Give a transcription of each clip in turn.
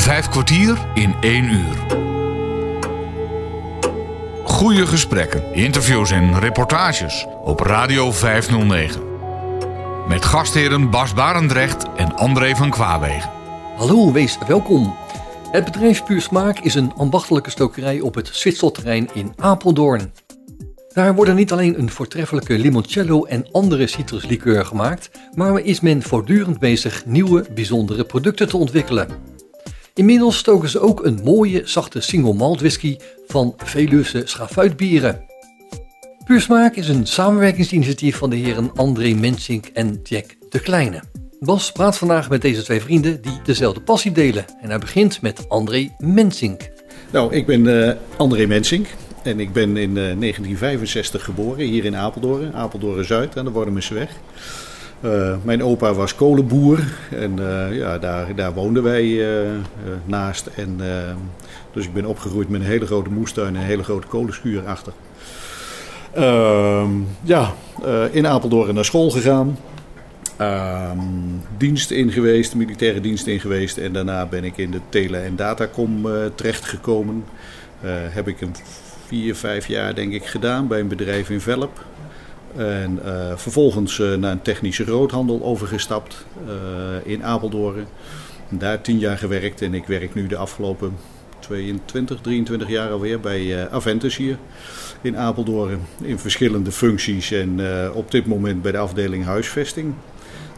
Vijf kwartier in één uur. Goede gesprekken, interviews en reportages op Radio 509. Met gastheren Bas Barendrecht en André van Kwaabegen. Hallo, wees welkom. Het bedrijf Puur Smaak is een ambachtelijke stokerij op het Zwitserterrein in Apeldoorn. Daar worden niet alleen een voortreffelijke limoncello en andere citruslikeur gemaakt, maar is men voortdurend bezig nieuwe, bijzondere producten te ontwikkelen. Inmiddels stoken ze ook een mooie, zachte single malt whisky van Veluwse schafuitbieren. Puur Smaak is een samenwerkingsinitiatief van de heren André Mensink en Jack de Kleine. Bas praat vandaag met deze twee vrienden die dezelfde passie delen. En hij begint met André Mensink. Nou, ik ben uh, André Mensink. En ik ben in uh, 1965 geboren, hier in Apeldoorn, Apeldoorn-Zuid aan de Wormenseweg. Uh, mijn opa was kolenboer en uh, ja, daar, daar woonden wij uh, naast. En, dus ik ben opgegroeid met een hele grote moestuin en een hele grote kolenschuur achter. Ehm, ja, in Apeldoorn naar school gegaan. Ehm, dienst in geweest, militaire dienst in geweest. En daarna ben ik in de tele- en datacom terechtgekomen. heb ik een vier, vijf jaar denk ik gedaan bij een bedrijf in Velp. En uh, vervolgens uh, naar een technische groothandel overgestapt uh, in Apeldoorn. Daar tien jaar gewerkt en ik werk nu de afgelopen 22, 23 jaar alweer bij Aventus hier in Apeldoorn. In verschillende functies en op dit moment bij de afdeling huisvesting.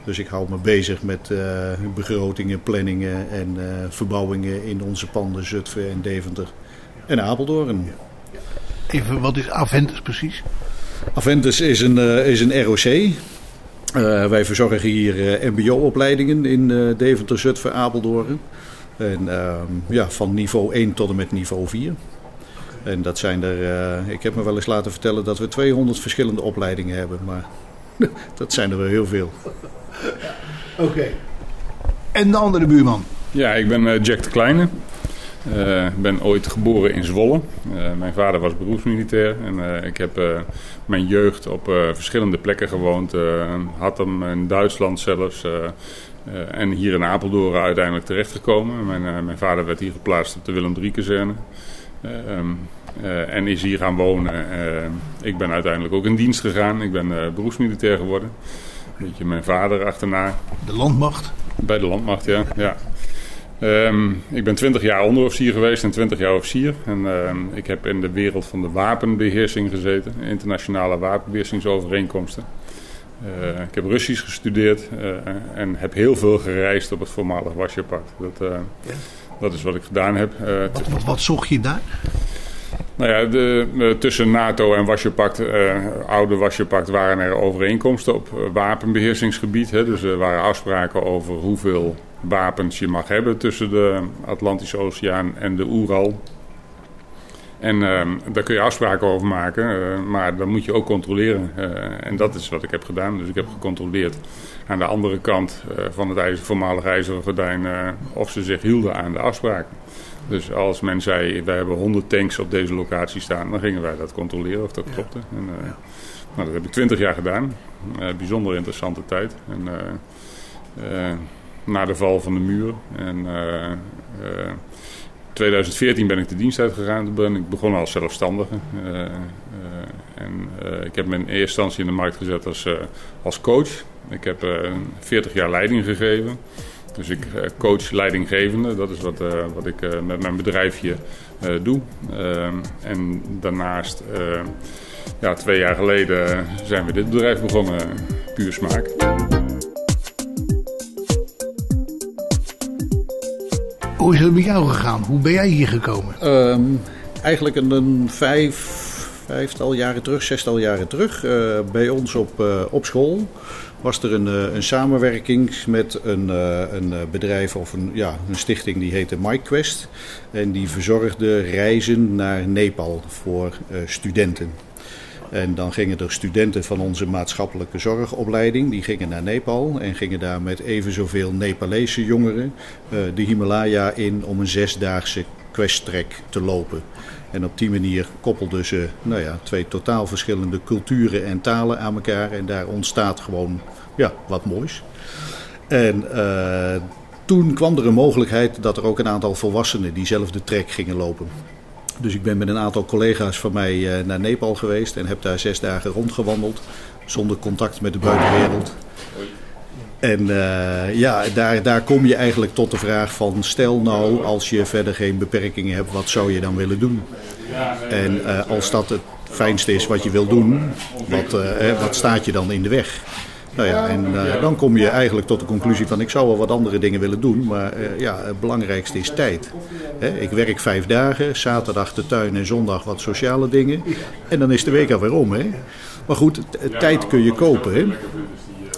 Dus ik hou me bezig met begrotingen, planningen en verbouwingen in onze panden Zutphen en Deventer en Apeldoorn. Even, wat is Aventus precies? Aventus is een, uh, is een ROC. Uh, wij verzorgen hier uh, MBO-opleidingen in uh, Deventer, Zutphen, Apeldoorn. En ja, van niveau 1 tot en met niveau 4. En dat zijn er, ik heb me wel eens laten vertellen dat we 200 verschillende opleidingen hebben. Maar dat zijn er wel heel veel. Oké. Okay. En de andere buurman? Ja, ik ben Jack de Kleine. Ik uh, ben ooit geboren in Zwolle. Uh, mijn vader was beroepsmilitair. En uh, ik heb mijn jeugd op verschillende plekken gewoond. Hattem in Duitsland zelfs. en hier in Apeldoorn uiteindelijk terechtgekomen. Mijn, mijn vader werd hier geplaatst op de Willem III-kazerne. en is hier gaan wonen. ik ben uiteindelijk ook in dienst gegaan. Ik ben beroepsmilitair geworden. Een beetje mijn vader achterna. De landmacht? Bij de landmacht, ja. ja. Um, ik ben 20 jaar onderofficier geweest en 20 jaar officier. En um, ik heb in de wereld van de wapenbeheersing gezeten, internationale wapenbeheersingsovereenkomsten. Uh, ik heb Russisch gestudeerd uh, en heb heel veel gereisd op het voormalig Wasjepact. Dat, ja. dat is wat ik gedaan heb. Wat, wat, wat, zocht je daar? Nou ja, de, tussen NATO en Wasjepact, oude Wasjepact, waren er overeenkomsten op wapenbeheersingsgebied. Hè. Dus er waren afspraken over hoeveel wapens je mag hebben tussen de Atlantische Oceaan en de Oeral. En uh, daar kun je afspraken over maken, uh, maar dan moet je ook controleren. Uh, en dat is wat ik heb gedaan. Dus ik heb gecontroleerd aan de andere kant van het ijzer, voormalig ijzeren gordijn of ze zich hielden aan de afspraken. Dus als men zei, wij hebben 100 tanks op deze locatie staan, dan gingen wij dat controleren of dat ja. klopte. En, ja. nou, dat heb ik 20 jaar gedaan. bijzonder interessante tijd. En, na de val van de muur. En uh, 2014 ben ik de dienst uitgegaan. Ik begonnen als zelfstandige. Uh, en ik heb me in eerste instantie in de markt gezet als, als coach. Ik heb 40 jaar leiding gegeven. Dus ik coach leidinggevende. Dat is wat, wat ik met mijn bedrijfje doe. En daarnaast, ja, twee jaar geleden zijn we dit bedrijf begonnen, Puur Smaak. Hoe is het met jou gegaan? Hoe ben jij hier gekomen? Um, eigenlijk een, een vijf, vijftal jaren terug, zestal jaren terug. Uh, bij ons op, uh, op school was er een, uh, een samenwerking met een, een bedrijf of een, ja, een stichting die heette MyQuest. En die verzorgde reizen naar Nepal voor studenten. En dan gingen er studenten van onze maatschappelijke zorgopleiding, die gingen naar Nepal en gingen daar met even zoveel Nepalese jongeren uh, de Himalaya in om een zesdaagse questtrek te lopen. En op die manier koppelden ze nou ja, twee totaal verschillende culturen en talen aan elkaar en daar ontstaat gewoon ja, wat moois. En uh, toen kwam er een mogelijkheid dat er ook een aantal volwassenen diezelfde trek gingen lopen. Dus ik ben met een aantal collega's van mij eh, naar Nepal geweest en heb daar zes dagen rondgewandeld. Zonder contact met de buitenwereld. En uh, ja, daar, daar kom je eigenlijk tot de vraag van stel nou als je verder geen beperkingen hebt, wat zou je dan willen doen? En uh, als dat het fijnste is wat je wil doen, wat, wat staat je dan in de weg? Nou ja, en uh, dan kom je eigenlijk tot de conclusie van ik zou wel wat andere dingen willen doen, maar uh, ja, het belangrijkste is tijd. Hè, ik werk vijf dagen, zaterdag de tuin en zondag wat sociale dingen en dan is de week alweer om. Hè. Maar goed, tijd kun je kopen. Hè.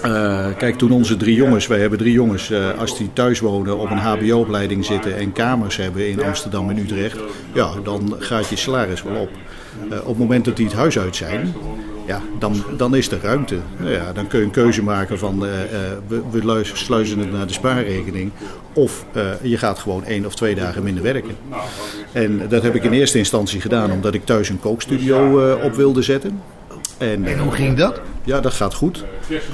Uh, kijk, toen onze drie jongens, wij hebben drie jongens, uh, als die thuis wonen, op een HBO-opleiding zitten en kamers hebben in Amsterdam en Utrecht, ja, dan gaat je salaris wel op. Uh, op het moment dat die het huis uit zijn, ja, dan, dan is er ruimte. Nou ja, dan kun je een keuze maken van we, we sluizen het naar de spaarrekening of je gaat gewoon één of twee dagen minder werken. En dat heb ik in eerste instantie gedaan omdat ik thuis een kookstudio op wilde zetten. En, en, hoe ging dat? Ja, dat gaat goed.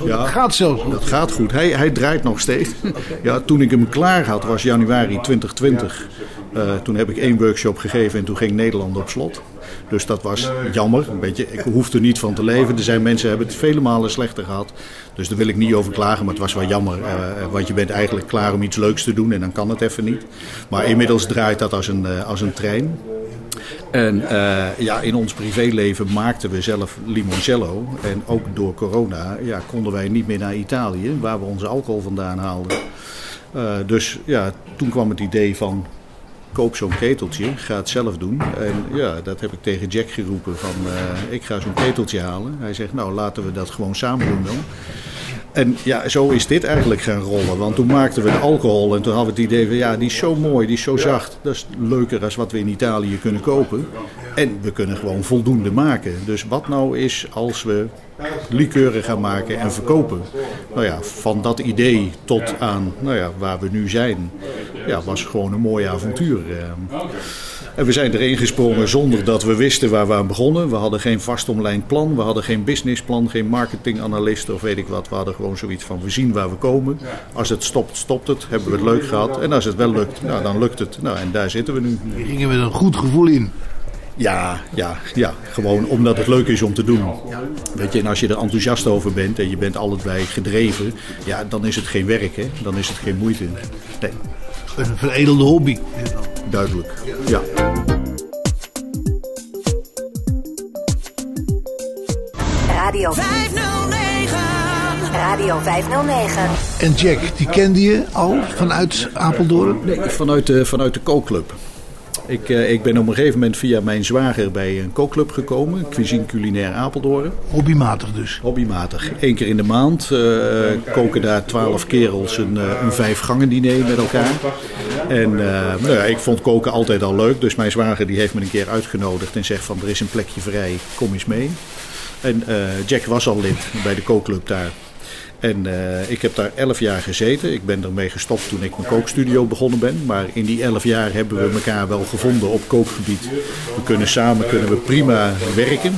Ja, dat gaat zelfs goed. Dat gaat goed. Hij, hij draait nog steeds. Ja, toen ik hem klaar had, was januari 2020. Uh, toen heb ik één workshop gegeven en toen ging Nederland op slot. Dus dat was jammer. Een beetje, ik hoef er niet van te leven. Er zijn mensen hebben het vele malen slechter gehad. Dus daar wil ik niet over klagen, maar het was wel jammer. Uh, want je bent eigenlijk klaar om iets leuks te doen en dan kan het even niet. Maar inmiddels draait dat als een, uh, als een trein. En uh, ja, in ons privéleven maakten we zelf limoncello. En ook door corona ja, konden wij niet meer naar Italië, waar we onze alcohol vandaan haalden. Dus ja, toen kwam het idee van koop zo'n keteltje, ga het zelf doen. En ja, dat heb ik tegen Jack geroepen van uh, ik ga zo'n keteltje halen. Hij zegt nou laten we dat gewoon samen doen dan. En ja, zo is dit eigenlijk gaan rollen. Want toen maakten we de alcohol en toen hadden we het idee van ja, die is zo mooi, die is zo zacht. Dat is leuker dan wat we in Italië kunnen kopen. En we kunnen gewoon voldoende maken. Dus wat nou is als we likeuren gaan maken en verkopen? Nou ja, van dat idee tot aan nou ja, waar we nu zijn, ja, was gewoon een mooi avontuur. En we zijn erin gesprongen zonder dat we wisten waar we aan begonnen. We hadden geen vastomlijnd plan, we hadden geen businessplan, geen marketinganalist of weet ik wat. We hadden gewoon zoiets van we zien waar we komen. Als het stopt, stopt het. Hebben we het leuk gehad. En als het wel lukt, nou, dan lukt het. Nou, en daar zitten we nu. We gingen met een goed gevoel in. Ja, ja, ja, gewoon omdat het leuk is om te doen. Weet je, en als je er enthousiast over bent en je bent allebei gedreven, ja, dan is het geen werk, hè? dan is het geen moeite. Nee. Een veredelde hobby. Duidelijk, ja. Radio 509. Radio 509. En Jack, die kende je al vanuit Apeldoorn? Nee, vanuit de, vanuit de kookclub. Ik, uh, ik ben op een gegeven moment via mijn zwager bij een kookclub gekomen. Cuisine Culinaire Apeldoorn. Hobbymatig dus? Hobbymatig. Eén keer in de maand uh, koken daar twaalf kerels een, uh, een vijf gangen diner met elkaar. En nou ja, ik vond koken altijd al leuk. Dus mijn zwager die heeft me een keer uitgenodigd en zegt van er is een plekje vrij, kom eens mee. En Jack was al lid bij de kookclub daar. En uh, ik heb daar elf jaar gezeten. Ik ben ermee gestopt toen ik mijn kookstudio begonnen ben. Maar in die elf jaar hebben we elkaar wel gevonden op kookgebied. We kunnen samen kunnen we prima werken.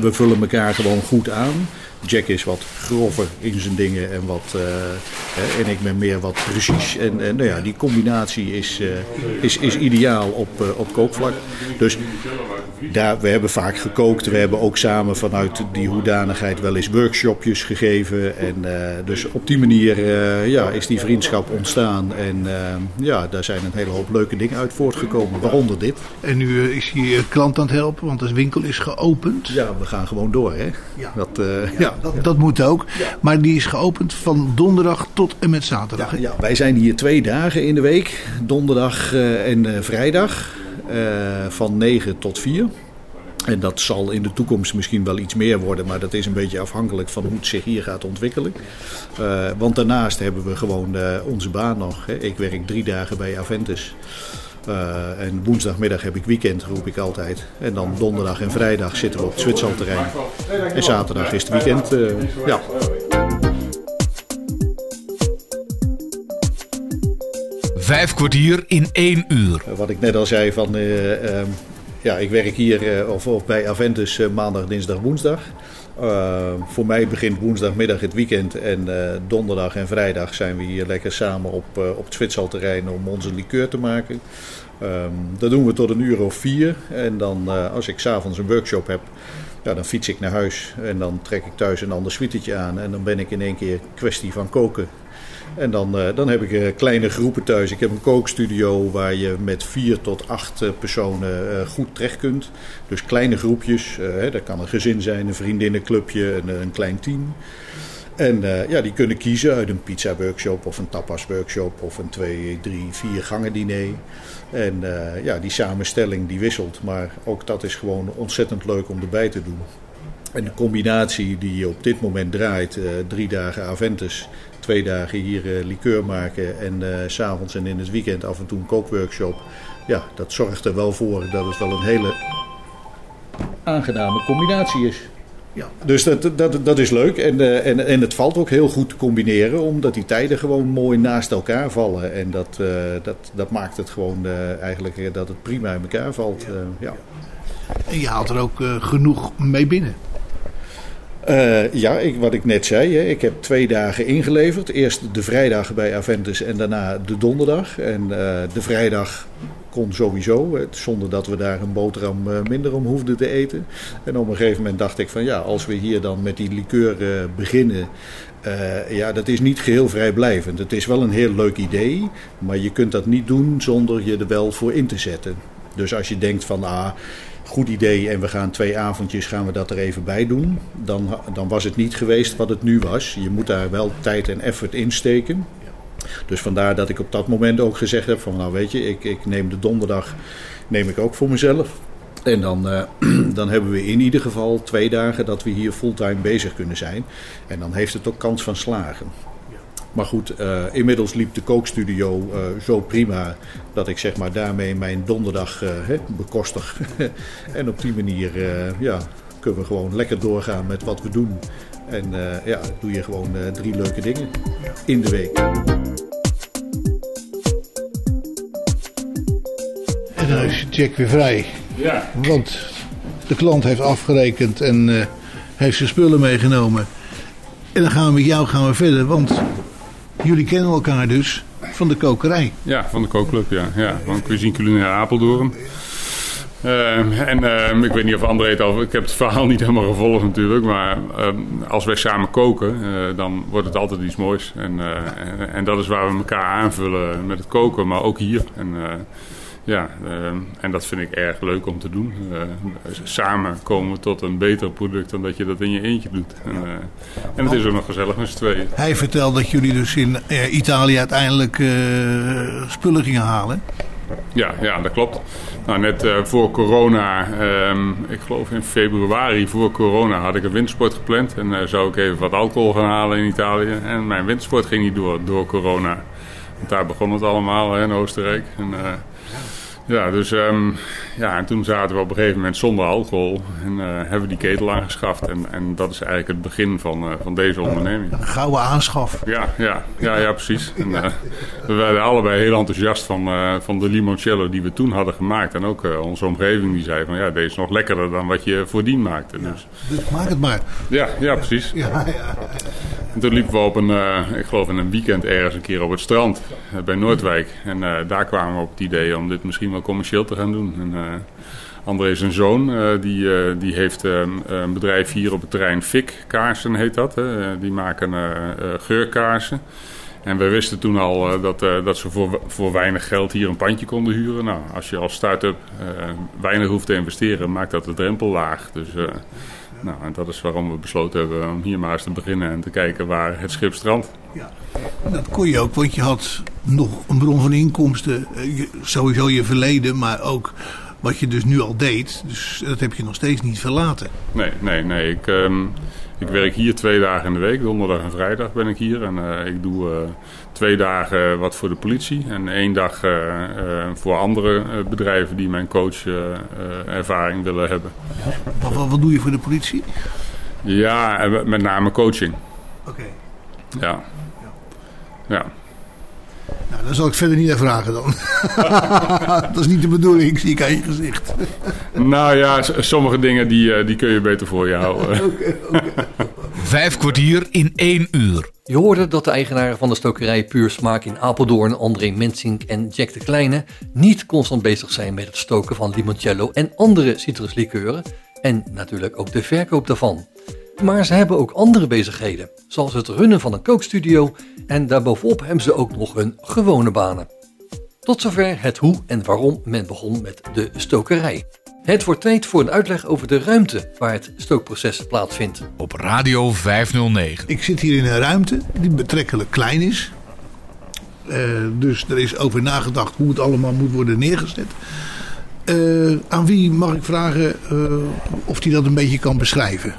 We vullen elkaar gewoon goed aan. Jack is wat grover in zijn dingen en, wat, uh, en ik ben meer wat precies. En, en nou ja, die combinatie is, uh, is, is ideaal op, uh, op kookvlak. Dus daar, we hebben vaak gekookt. We hebben ook samen vanuit die hoedanigheid wel eens workshopjes gegeven. En dus op die manier ja, is die vriendschap ontstaan. En ja, daar zijn een hele hoop leuke dingen uit voortgekomen, waaronder dit. En nu is hier klant aan het helpen, want de winkel is geopend. Ja, we gaan gewoon door. Hè? Ja. Dat, ja. Dat, dat, moet ook. Maar die is geopend van donderdag tot en met zaterdag. Ja, ja, wij zijn hier twee dagen in de week. Donderdag uh, en uh, vrijdag. Uh, van 9 tot 4. En dat zal in de toekomst misschien wel iets meer worden. Maar dat is een beetje afhankelijk van hoe het zich hier gaat ontwikkelen. want daarnaast hebben we gewoon onze baan nog. Hè. Ik werk drie dagen bij Aventus. Uh, en woensdagmiddag heb ik weekend, roep ik altijd. En dan donderdag en vrijdag zitten we op het Zwitserterrein. En zaterdag is het weekend. Uh, ja. Vijf kwartier in één uur. Uh, wat ik net al zei van... ja, ik werk hier of, of bij Aventus maandag, dinsdag, woensdag. Voor mij begint woensdagmiddag het weekend en donderdag en vrijdag zijn we hier lekker samen op, op het Zwitserterrein om onze liqueur te maken. Um, dat doen we tot een uur of vier. En dan als ik s'avonds een workshop heb, ja, dan fiets ik naar huis en dan trek ik thuis een ander suitetje aan. En dan ben ik in één keer kwestie van koken. En dan, uh, dan heb ik uh, kleine groepen thuis. Ik heb een kookstudio waar je met vier tot acht uh, personen goed terecht kunt. Dus kleine groepjes. Dat kan een gezin zijn, een vriendinnenclubje, een, een klein team. En ja, die kunnen kiezen uit een pizza workshop of een tapas workshop of een twee, drie, vier gangen diner. En ja, die samenstelling die wisselt. Maar ook dat is gewoon ontzettend leuk om erbij te doen. En de combinatie die je op dit moment draait, uh, drie dagen Aventus, twee dagen hier uh, liqueur maken en uh, s'avonds en in het weekend af en toe een kookworkshop. Ja, dat zorgt er wel voor dat het wel een hele aangename combinatie is. Ja. Dus dat, dat, dat is leuk. En, uh, en, en het valt ook heel goed te combineren, omdat die tijden gewoon mooi naast elkaar vallen. En dat, uh, dat, dat maakt het gewoon uh, eigenlijk dat het prima in elkaar valt. Ja. ja. En je haalt er ook genoeg mee binnen. Ja, ik, wat ik net zei, hè, ik heb twee dagen ingeleverd. Eerst de vrijdag bij Aventus en daarna de donderdag. En de vrijdag kon sowieso, zonder dat we daar een boterham eh, minder om hoefden te eten. En op een gegeven moment dacht ik van ja, als we hier dan met die liqueur beginnen, ja, dat is niet geheel vrijblijvend. Het is wel een heel leuk idee, maar je kunt dat niet doen zonder je er wel voor in te zetten. Dus als je denkt van ah, goed idee en we gaan twee avondjes gaan we dat er even bij doen, dan, dan was het niet geweest wat het nu was. Je moet daar wel tijd en effort in steken. Dus vandaar dat ik op dat moment ook gezegd heb van nou weet je, ik, ik neem de donderdag neem ik ook voor mezelf. En dan, uh, dan hebben we in ieder geval twee dagen dat we hier fulltime bezig kunnen zijn. En dan heeft het ook kans van slagen. Maar goed, uh, inmiddels liep de kookstudio uh, zo prima dat ik zeg maar daarmee mijn donderdag hè, bekostig. en op die manier ja, kunnen we gewoon lekker doorgaan met wat we doen. En ja, doe je gewoon drie leuke dingen in de week. En dan is je check weer vrij. Ja. Want de klant heeft afgerekend en uh, heeft zijn spullen meegenomen. En dan gaan we met jou gaan we verder, want jullie kennen elkaar dus van de kokerij. Ja, van de kookclub, ja. ja van Cuisine Culinaire Apeldoorn. Uh, en uh, ik weet niet of André het al... Ik heb het verhaal niet helemaal gevolgd natuurlijk. Maar uh, als wij samen koken, eh, dan wordt het altijd iets moois. En, en, en, dat is waar we elkaar aanvullen met het koken. Maar ook hier. En, ja, uh, en dat vind ik erg leuk om te doen. Uh, samen komen we tot een beter product dan dat je dat in je eentje doet. En, uh, en het is ook nog gezellig met z'n tweeën. Hij vertelt dat jullie dus in Italië uiteindelijk spullen gingen halen. Ja, ja dat klopt. Nou, net voor corona, um, ik geloof in februari voor corona, had ik een windsport gepland. En zou ik even wat alcohol gaan halen in Italië. En mijn windsport ging niet door, door corona. Want daar begon het allemaal hè, in Oostenrijk. En, ja, dus um, ja, en toen zaten we op een gegeven moment zonder alcohol en uh, hebben we die ketel aangeschaft. En, en dat is eigenlijk het begin van, uh, van deze onderneming. Een gouden aanschaf. Ja, ja, ja, ja precies. En, uh, we waren allebei heel enthousiast van, van de limoncello die we toen hadden gemaakt. En ook onze omgeving die zei van ja, deze is nog lekkerder dan wat je voordien maakte. Dus, dus maak het maar. Ja, ja precies. Ja, ja. En toen liepen we op een, ik geloof in een weekend ergens een keer op het strand bij Noordwijk. En daar kwamen we op het idee om dit misschien wel commercieel te gaan doen. En, uh, André zijn zoon, uh, die, uh, die heeft een bedrijf hier op het terrein Fik Kaarsen heet dat. Hè. die maken geurkaarsen. En we wisten toen al dat, dat ze voor, voor weinig geld hier een pandje konden huren. Nou, als je als start-up weinig hoeft te investeren, maakt dat de drempel laag. Dus nou, en dat is waarom we besloten hebben om hier maar eens te beginnen en te kijken waar het schip strandt. Ja, dat kon je ook, want je had nog een bron van inkomsten. Eh, sowieso je verleden, maar ook wat je dus nu al deed. Dus dat heb je nog steeds niet verlaten. Nee, nee, nee. Ik, um, ik werk hier twee dagen in de week. Donderdag en vrijdag ben ik hier. En uh, ik doe uh, twee dagen wat voor de politie. En één dag uh, voor andere bedrijven die mijn coach-ervaring willen hebben. Wat, wat, wat, doe je voor de politie? Ja, met name coaching. Oké. Ja. ja. Nou, dan zal ik verder niet naar vragen dan. dat is niet de bedoeling, zie ik aan je gezicht. nou ja, sommige dingen die, eh, die kun je beter voor je houden. Vijf kwartier in één uur. Je hoorde dat de eigenaren van de stokerij Puur Smaak in Apeldoorn, André Mensink en Jack de Kleine, niet constant bezig zijn met het stoken van limoncello en andere citruslikeuren en natuurlijk ook de verkoop daarvan. Maar ze hebben ook andere bezigheden, zoals het runnen van een kookstudio en daarbovenop hebben ze ook nog hun gewone banen. Tot zover het hoe en waarom men begon met de stokerij. Het wordt tijd voor een uitleg over de ruimte waar het stookproces plaatsvindt. Op Radio 509. Ik zit hier in een ruimte die betrekkelijk klein is. Uh, dus er is over nagedacht hoe het allemaal moet worden neergezet. Uh, aan wie mag ik vragen uh, of hij dat een beetje kan beschrijven?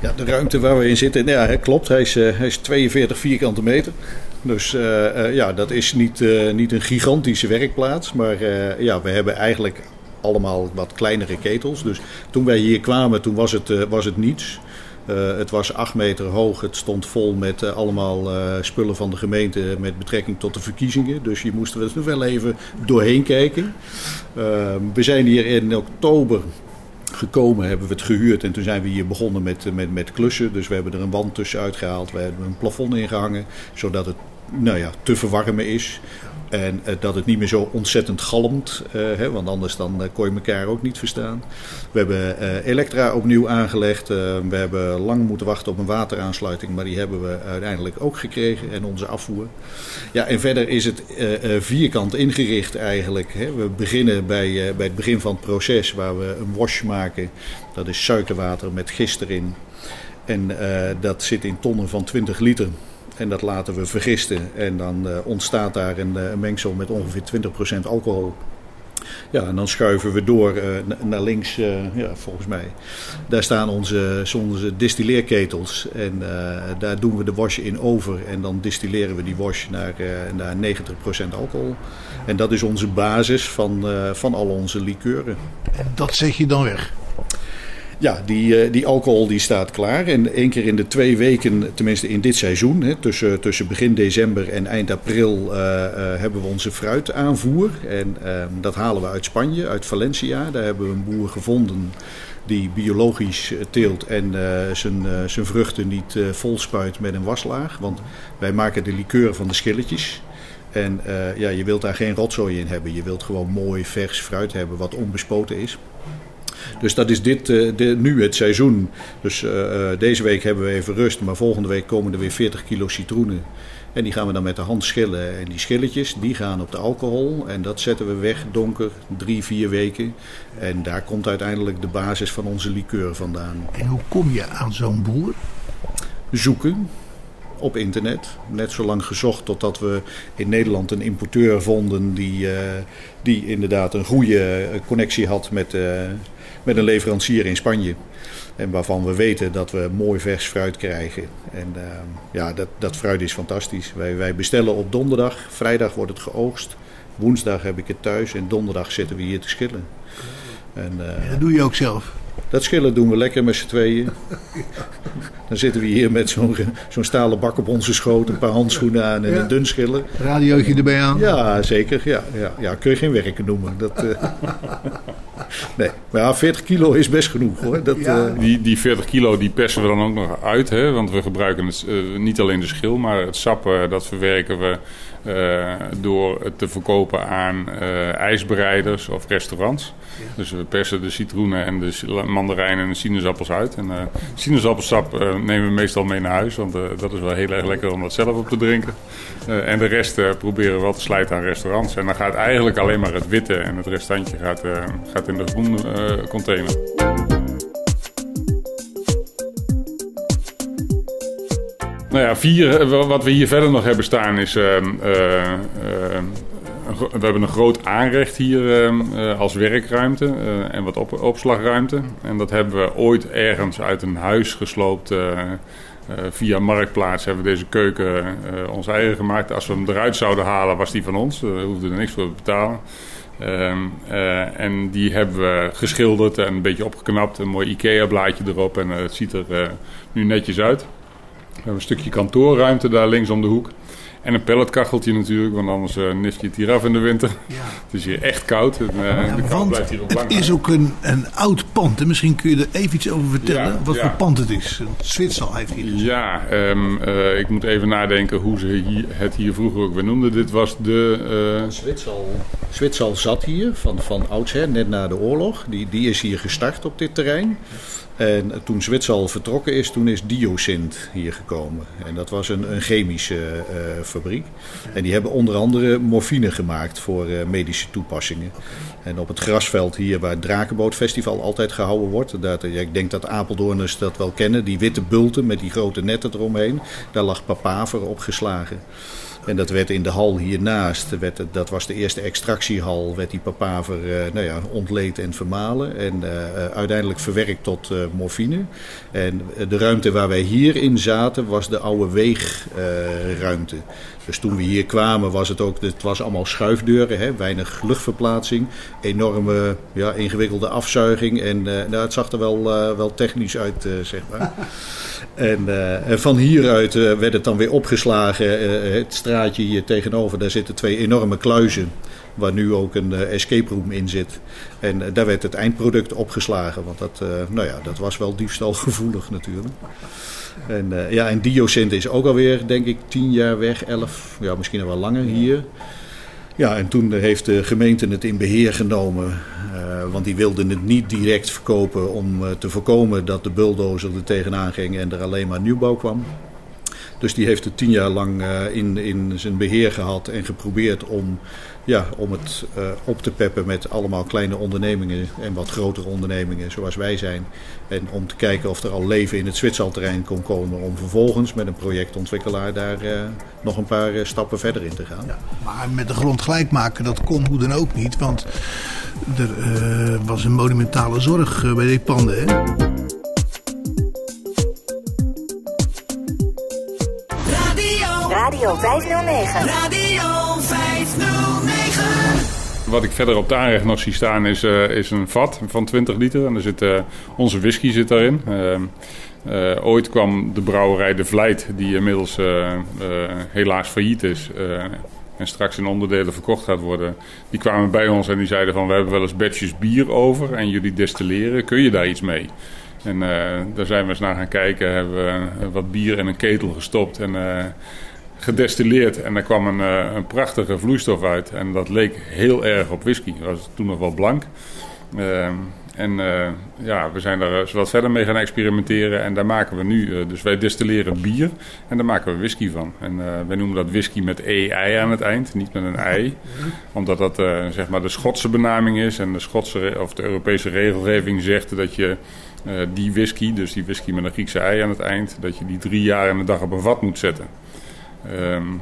Ja, de ruimte waar we in zitten, ja, hè, klopt. Hij is, hij is 42 vierkante meter. Dus ja, dat is niet, niet een gigantische werkplaats. Maar ja, we hebben eigenlijk allemaal wat kleinere ketels. Dus toen wij hier kwamen, toen was het, was het niets. Het was acht meter hoog. Het stond vol met allemaal spullen van de gemeente met betrekking tot de verkiezingen. Dus je moest er wel even doorheen kijken. we zijn hier in oktober gekomen, hebben we het gehuurd en toen zijn we hier begonnen met, met, met klussen. Dus we hebben er een wand tussen uitgehaald, we hebben een plafond ingehangen, zodat het nou ja, te verwarmen is. En uh, dat het niet meer zo ontzettend galmt, uh, hè, want anders dan uh, kon je elkaar ook niet verstaan. We hebben elektra opnieuw aangelegd. we hebben lang moeten wachten op een wateraansluiting, maar die hebben we uiteindelijk ook gekregen en onze afvoer. Ja, en verder is het vierkant ingericht eigenlijk. Hè. We beginnen bij, bij het begin van het proces waar we een wash maken. Dat is suikerwater met gist erin. En dat zit in tonnen van 20 liter. En dat laten we vergisten. En dan uh, ontstaat daar een, uh, mengsel met ongeveer 20% alcohol. Ja, en dan schuiven we door uh, naar links, ja, volgens mij. Daar staan onze, onze distilleerketels. En daar doen we de wash in over. En dan distilleren we die wash naar, naar 90% alcohol. En dat is onze basis van, van al onze likeuren. En dat zet je dan weg? Ja, die, eh, die alcohol die staat klaar. En één keer in de twee weken, tenminste in dit seizoen, hè, tussen, tussen begin december en eind april, uh, uh, hebben we onze fruitaanvoer. En ehm, dat halen we uit Spanje, uit Valencia. Daar hebben we een boer gevonden die biologisch teelt en zijn, zijn vruchten niet vol spuit met een waslaag. Want wij maken de likeur van de schilletjes. En ja, je wilt daar geen rotzooi in hebben. Je wilt gewoon mooi vers fruit hebben wat onbespoten is. Dus dat is dit, de, nu het seizoen. Dus uh, deze week hebben we even rust. Maar volgende week komen er weer 40 kilo citroenen. En die gaan we dan met de hand schillen. En die schilletjes die gaan op de alcohol. En dat zetten we weg donker, drie, vier weken. En daar komt uiteindelijk de basis van onze liqueur vandaan. En hoe kom je aan zo'n boer? Zoeken op internet. Net zo lang gezocht totdat we in Nederland een importeur vonden die, uh, die inderdaad een goede connectie had met, uh, met een leverancier in Spanje. En waarvan we weten dat we mooi vers fruit krijgen. En uh, ja, dat, dat fruit is fantastisch. Wij, wij bestellen op donderdag, vrijdag wordt het geoogst. Woensdag heb ik het thuis en donderdag zitten we hier te schillen. En, uh, dat doe je ook zelf? Dat schillen doen we lekker met z'n tweeën. Dan zitten we hier met zo'n zo'n stalen bak op onze schoot, een paar handschoenen aan en ja. een dun schiller. Radiootje erbij aan? Ja, zeker. Ja, ja, ja kun je geen werken noemen. Dat, uh... nee, maar ja, 40 kilo is best genoeg hoor. Dat, ja. uh... die, die 40 kilo die persen we dan ook nog uit, hè? want we gebruiken het, uh, niet alleen de schil, maar het sap dat verwerken we uh, door het te verkopen aan uh, ijsbereiders of restaurants. Ja. Dus we persen de citroenen en de mandarijnen en de sinaasappels uit. En uh, sinaasappelsap nemen we meestal mee naar huis, want dat is wel heel erg lekker om dat zelf op te drinken. en de rest proberen we wel te slijten aan restaurants. En dan gaat eigenlijk alleen maar het witte en het restantje gaat, gaat in de groene container. Nou ja, vier, eh, wat we hier verder nog hebben staan is... Uh, uh, we hebben een groot aanrecht hier uh, als werkruimte en wat op, opslagruimte. En dat hebben we ooit ergens uit een huis gesloopt. via Marktplaats hebben we deze keuken ons eigen gemaakt. Als we hem eruit zouden halen, was die van ons. We hoefden er niks voor te betalen. Ehm, en die hebben we geschilderd en een beetje opgeknapt. Een mooi IKEA-blaadje erop. En het ziet er nu netjes uit. We hebben een stukje kantoorruimte daar links om de hoek. En een pelletkacheltje natuurlijk, want anders uh, nift je het hier af in de winter. Ja. Het is hier echt koud. En, uh, de kou blijft hier ook lang. Het is ook een, een oud pand. En misschien kun je er even iets over vertellen. wat voor pand het is. Zwitser heeft hier. Dus. Ja, um, uh, ik moet even nadenken hoe ze hier, het hier vroeger ook weer noemden. Dit was de... Zwitsal. Zwitsal zat hier van, van oudsher, net na de oorlog. Die, die is hier gestart op dit terrein. En toen Zwitsal vertrokken is, toen is Diosint hier gekomen. En dat was een, een chemische uh, fabriek. En die hebben onder andere morfine gemaakt voor uh, medische toepassingen. En op het grasveld hier waar het Drakenbootfestival altijd gehouden wordt. Ja, ik denk dat Apeldoorners dat wel kennen. Die witte bulten met die grote netten eromheen. Daar lag papaver opgeslagen. En dat werd in de hal hiernaast, werd, dat was de eerste extractiehal, werd die papaver uh, nou ja, ontleed en vermalen. En uh, uiteindelijk verwerkt tot morfine. En de ruimte waar wij hierin zaten was de oude weegruimte. Dus toen we hier kwamen was het ook, het was allemaal schuifdeuren, hè, weinig luchtverplaatsing. Enorme ja, ingewikkelde afzuiging en nou, het zag er wel, wel technisch uit, zeg maar. En, en, van hieruit werd het dan weer opgeslagen. het straatje hier tegenover, daar zitten twee enorme kluizen. Waar nu ook een uh, escape room in zit. En uh, daar werd het eindproduct opgeslagen. Want dat, uh, nou ja, dat was wel diefstalgevoelig natuurlijk. En, ja, en Diocent is ook alweer, denk ik, tien jaar weg, elf, ja, misschien nog wel langer hier. Ja, en toen heeft de gemeente het in beheer genomen. Uh, want die wilden het niet direct verkopen om uh, te voorkomen dat de bulldozer er tegenaan ging en er alleen maar nieuwbouw kwam. Dus die heeft het tien jaar lang in, in zijn beheer gehad en geprobeerd om, ja, om het uh, op te peppen met allemaal kleine ondernemingen en wat grotere ondernemingen zoals wij zijn. En om te kijken of er al leven in het Zwitserterrein kon komen om vervolgens met een projectontwikkelaar daar uh, nog een paar stappen verder in te gaan. Ja, maar met de grond gelijk maken, dat kon hoe dan ook niet, want er was een monumentale zorg bij die panden. Hè? Radio 509. Radio 509. Wat ik verder op de aanrecht nog zie staan is, uh, is een vat van 20 liter. En er zit, uh, onze whisky zit daarin. Uh, ooit kwam de brouwerij De Vlijt, die inmiddels helaas failliet is en straks in onderdelen verkocht gaat worden. Die kwamen bij ons en die zeiden van we hebben wel eens batches bier over en jullie destilleren. Kun je daar iets mee? En daar zijn we eens naar gaan kijken. Hebben we wat bier in een ketel gestopt en gedestilleerd. En daar kwam een, uh, een, prachtige vloeistof uit. En dat leek heel erg op whisky. Dat was toen nog wel blank. Uh, en uh, ja, we zijn daar wat verder mee gaan experimenteren. En daar maken we nu, dus wij destilleren bier. En daar maken we whisky van. En wij noemen dat whisky met EI aan het eind, niet met een ei. Omdat dat zeg maar de Schotse benaming is. En de Schotse of de Europese regelgeving zegt dat je die whisky, dus die whisky met een Griekse ei aan het eind, dat je die drie jaar in de dag op een vat moet zetten. Um,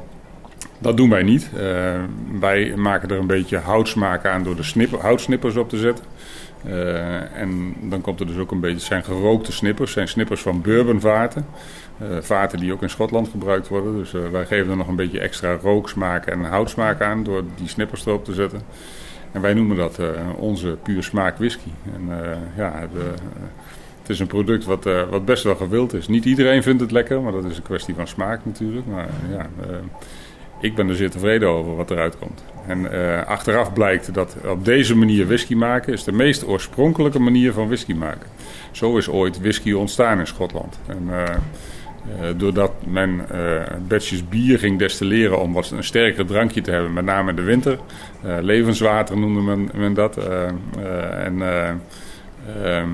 dat doen wij niet. Uh, wij maken er een beetje houtsmaak aan door de snipper, houtsnippers op te zetten. Uh, en dan komt er dus ook een beetje, het zijn gerookte snippers, zijn snippers van bourbonvaten. Uh, vaten die ook in Schotland gebruikt worden. Dus wij geven er nog een beetje extra rooksmaak en houtsmaak aan door die snippers erop te zetten. En wij noemen dat onze puur smaak whisky. En ja, de, het is een product wat, uh, wat best wel gewild is. Niet iedereen vindt het lekker, maar dat is een kwestie van smaak natuurlijk. Maar ja, uh, ik ben er zeer tevreden over wat eruit komt. En uh, achteraf blijkt dat op deze manier whisky maken is de meest oorspronkelijke manier van whisky maken. Zo is ooit whisky ontstaan in Schotland. En, doordat men batches bier ging destilleren om wat een sterker drankje te hebben, met name in de winter. levenswater noemde men, men dat. en ehm,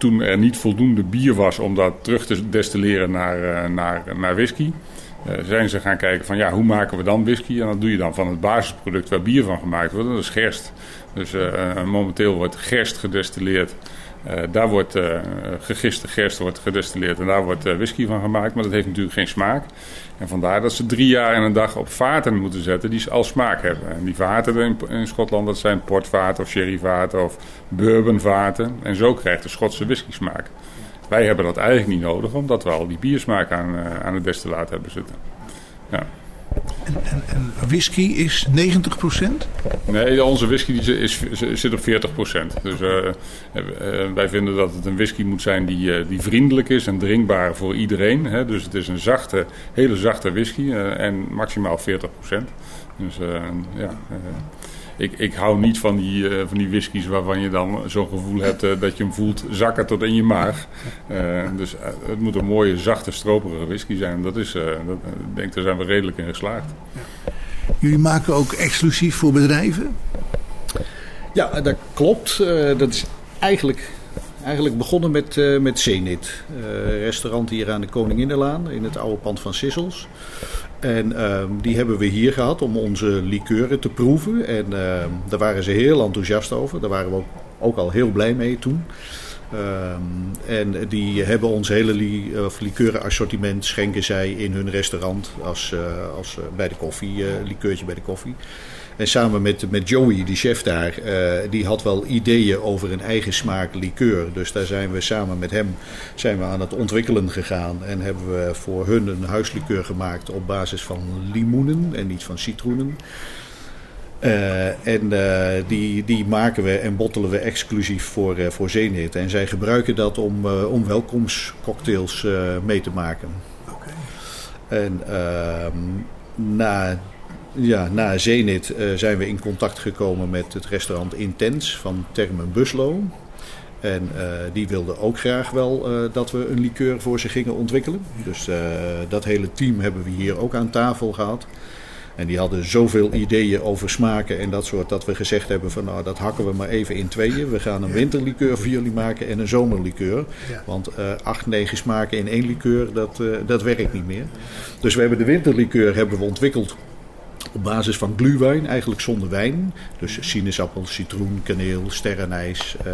toen er niet voldoende bier was om dat terug te destilleren naar, uh, naar, naar whisky, uh, zijn ze gaan kijken van ja, hoe maken we dan whisky? En dat doe je dan van het basisproduct waar bier van gemaakt wordt, dat is gerst. Dus uh, momenteel wordt gerst gedestilleerd uh, daar wordt uh, gegiste gerst wordt gedestilleerd en daar wordt uh, whisky van gemaakt. Maar dat heeft natuurlijk geen smaak. En vandaar dat ze drie jaar en een dag op vaten moeten zetten die al smaak hebben. En die vaten in, in Schotland, dat zijn portvaten of sherryvaten of bourbonvaten. En zo krijgt de Schotse whisky smaak. Wij hebben dat eigenlijk niet nodig, omdat we al die biersmaak aan, aan het destillaat hebben zitten. Ja. En, en, en whisky is 90% Nee, onze whisky is, zit op 40% Dus uh, wij vinden dat het een whisky moet zijn die, die vriendelijk is en drinkbaar voor iedereen. Hè? Dus het is een zachte, hele zachte whisky en maximaal 40% Dus ja ik, ik hou niet van die, uh, van die whiskies waarvan je dan zo'n gevoel hebt uh, dat je hem voelt zakken tot in je maag. Uh, dus het moet een mooie, zachte, stroperige whisky zijn. Dat is, dat, ik denk, daar zijn we redelijk in geslaagd. Ja. Jullie maken ook exclusief voor bedrijven? Ja, dat klopt. dat is eigenlijk Eigenlijk begonnen met, uh, met Zenit. Uh, restaurant hier aan de Koninginnenlaan in het oude pand van Sissels. En uh, die hebben we hier gehad om onze likeuren te proeven. En ehm, daar waren ze heel enthousiast over. Daar waren we ook, ook al heel blij mee toen. Ehm, en die hebben ons hele li likeurenassortiment schenken zij in hun restaurant als, uh, als bij de koffie, likeurtje bij de koffie. En samen met, met Joey, die chef daar, uh, die had wel ideeën over een eigen smaak liqueur. Dus daar zijn we samen met hem zijn we aan het ontwikkelen gegaan. En hebben we voor hun een huislikeur gemaakt op basis van limoenen en niet van citroenen. Uh, en uh, die, die maken we en bottelen we exclusief voor, uh, voor Zenit. En zij gebruiken dat om, om welkomstcocktails mee te maken. Okay. En ehm, na ja, na Zenit uh, zijn we in contact gekomen met het restaurant Intens van Termen Buslo. En uh, die wilden ook graag wel uh, dat we een liqueur voor ze gingen ontwikkelen. Dus dat hele team hebben we hier ook aan tafel gehad. En die hadden zoveel ideeën over smaken en dat soort dat we gezegd hebben van nou dat hakken we maar even in tweeën. We gaan een winterlikeur voor jullie maken en een zomerlikeur. Want acht, negen smaken in één likeur, dat, dat werkt niet meer. Dus we hebben de winterlikeur hebben we ontwikkeld op basis van gluwijn, eigenlijk zonder wijn. Dus sinaasappel, citroen, kaneel, sterrenijs, uh,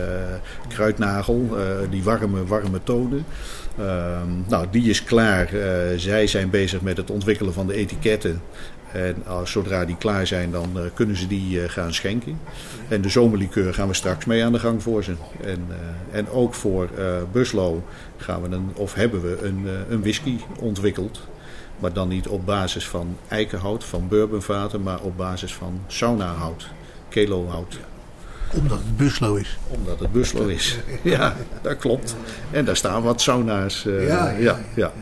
kruidnagel, uh, die warme, warme tonen. Uh, nou, die is klaar. Uh, zij zijn bezig met het ontwikkelen van de etiketten. En zodra die klaar zijn, dan kunnen ze die gaan schenken. En de zomerlikeur gaan we straks mee aan de gang voor ze. En, en ook voor Buslo gaan we een, of hebben we een, een whisky ontwikkeld. Maar dan niet op basis van eikenhout, van bourbonvaten, maar op basis van saunahout, kelohout. Omdat het Buslo is. Omdat het Buslo is. Ja, dat klopt. En daar staan wat sauna's. Uh, ja, ja, ja,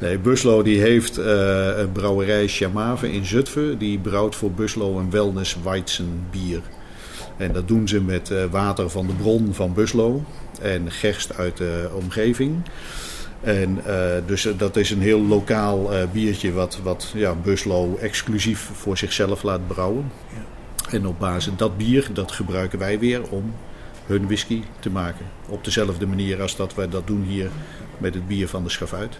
Nee, Buslo die heeft uh, een brouwerij Chamave in Zutphen. Die brouwt voor Buslo een wellness Weizen bier. En dat doen ze met uh, water van de bron van Buslo en gerst uit de omgeving. En uh, dus dat is een heel lokaal uh, biertje wat, wat ja, Buslo exclusief voor zichzelf laat brouwen. Ja. En op basis dat bier, dat gebruiken wij weer om hun whisky te maken. Op dezelfde manier als dat wij dat doen hier met het bier van de schafuit.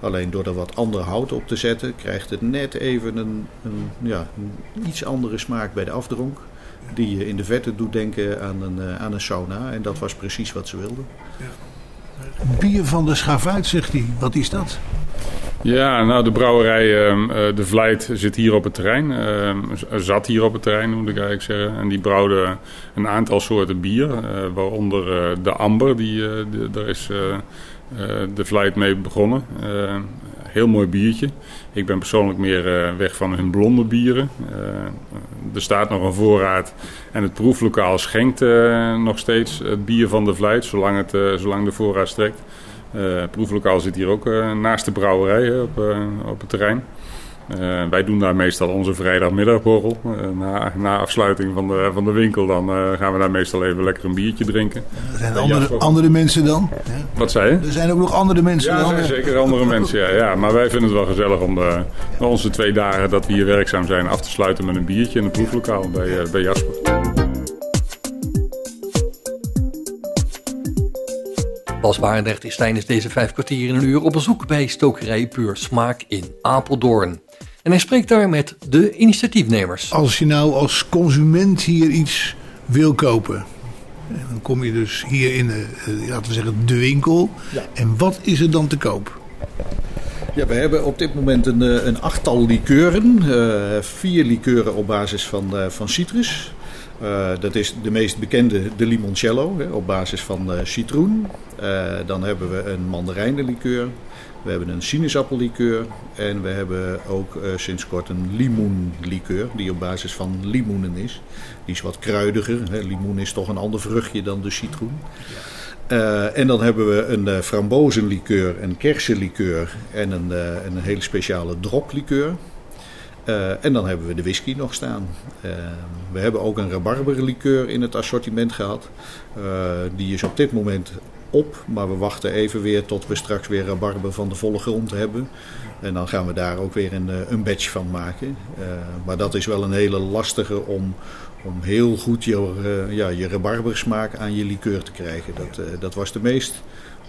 Alleen door er wat andere hout op te zetten, krijgt het net even een, een, ja, een iets andere smaak bij de afdronk. Die je in de vette doet denken aan een, aan een sauna. En dat was precies wat ze wilden. Ja. Bier van de Schavuit, zegt hij. Wat is dat? Ja, nou de brouwerij uh, De Vlijt zit hier op het terrein. Uh, zat hier op het terrein, moet ik eigenlijk zeggen. En die brouwde een aantal soorten bier. Uh, waaronder de Amber, die, daar is De Vlijt mee begonnen heel mooi biertje. Ik ben persoonlijk meer uh, weg van hun blonde bieren. Uh, er staat nog een voorraad en het proeflokaal schenkt nog steeds het bier van de Vlijt, zolang, het, zolang de voorraad strekt. het proeflokaal zit hier ook naast de brouwerij op, op het terrein. Uh, wij doen daar meestal onze vrijdagmiddagborrel. Uh, na, na afsluiting van de, van de winkel dan uh, gaan we daar meestal even lekker een biertje drinken. Er zijn andere, andere mensen dan? Wat zei je? Er zijn ook nog andere mensen ja, dan? Ja, zeker andere mensen. Ja, ja. Maar wij vinden het wel gezellig om de, onze twee dagen dat we hier werkzaam zijn af te sluiten met een biertje in het proeflokaal bij, bij Jasper. Bas Barendrecht is tijdens deze vijf kwartier in een uur op bezoek bij stokerij Puur Smaak in Apeldoorn. En hij spreekt daar met de initiatiefnemers. Als je nou als consument hier iets wil kopen, dan kom je dus hier in de, eh, laten we zeggen, de winkel. Ja. En wat is er dan te koop? Ja, we hebben op dit moment een, eh, een achttal likeuren. Uh, vier likeuren op basis van, uh, van citrus. Dat is de meest bekende, de limoncello, hè, op basis van citroen. dan hebben we een mandarijnenlikeur. We hebben een sinaasappellikeur en we hebben ook sinds kort een limoenlikeur die op basis van limoenen is. Die is wat kruidiger. Hè. Limoen is toch een ander vruchtje dan de citroen. En dan hebben we een uh, frambozenlikeur, een kersenlikeur en een, een hele speciale droplikeur. En dan hebben we de whisky nog staan. we hebben ook een rabarberlikeur in het assortiment gehad. die is op dit moment op, maar we wachten even weer tot we straks weer rabarber van de volle grond hebben. En dan gaan we daar ook weer een, een batch van maken. maar dat is wel een hele lastige om, om heel goed je, ja, je rabarbersmaak aan je liqueur te krijgen. Dat, dat was de meest,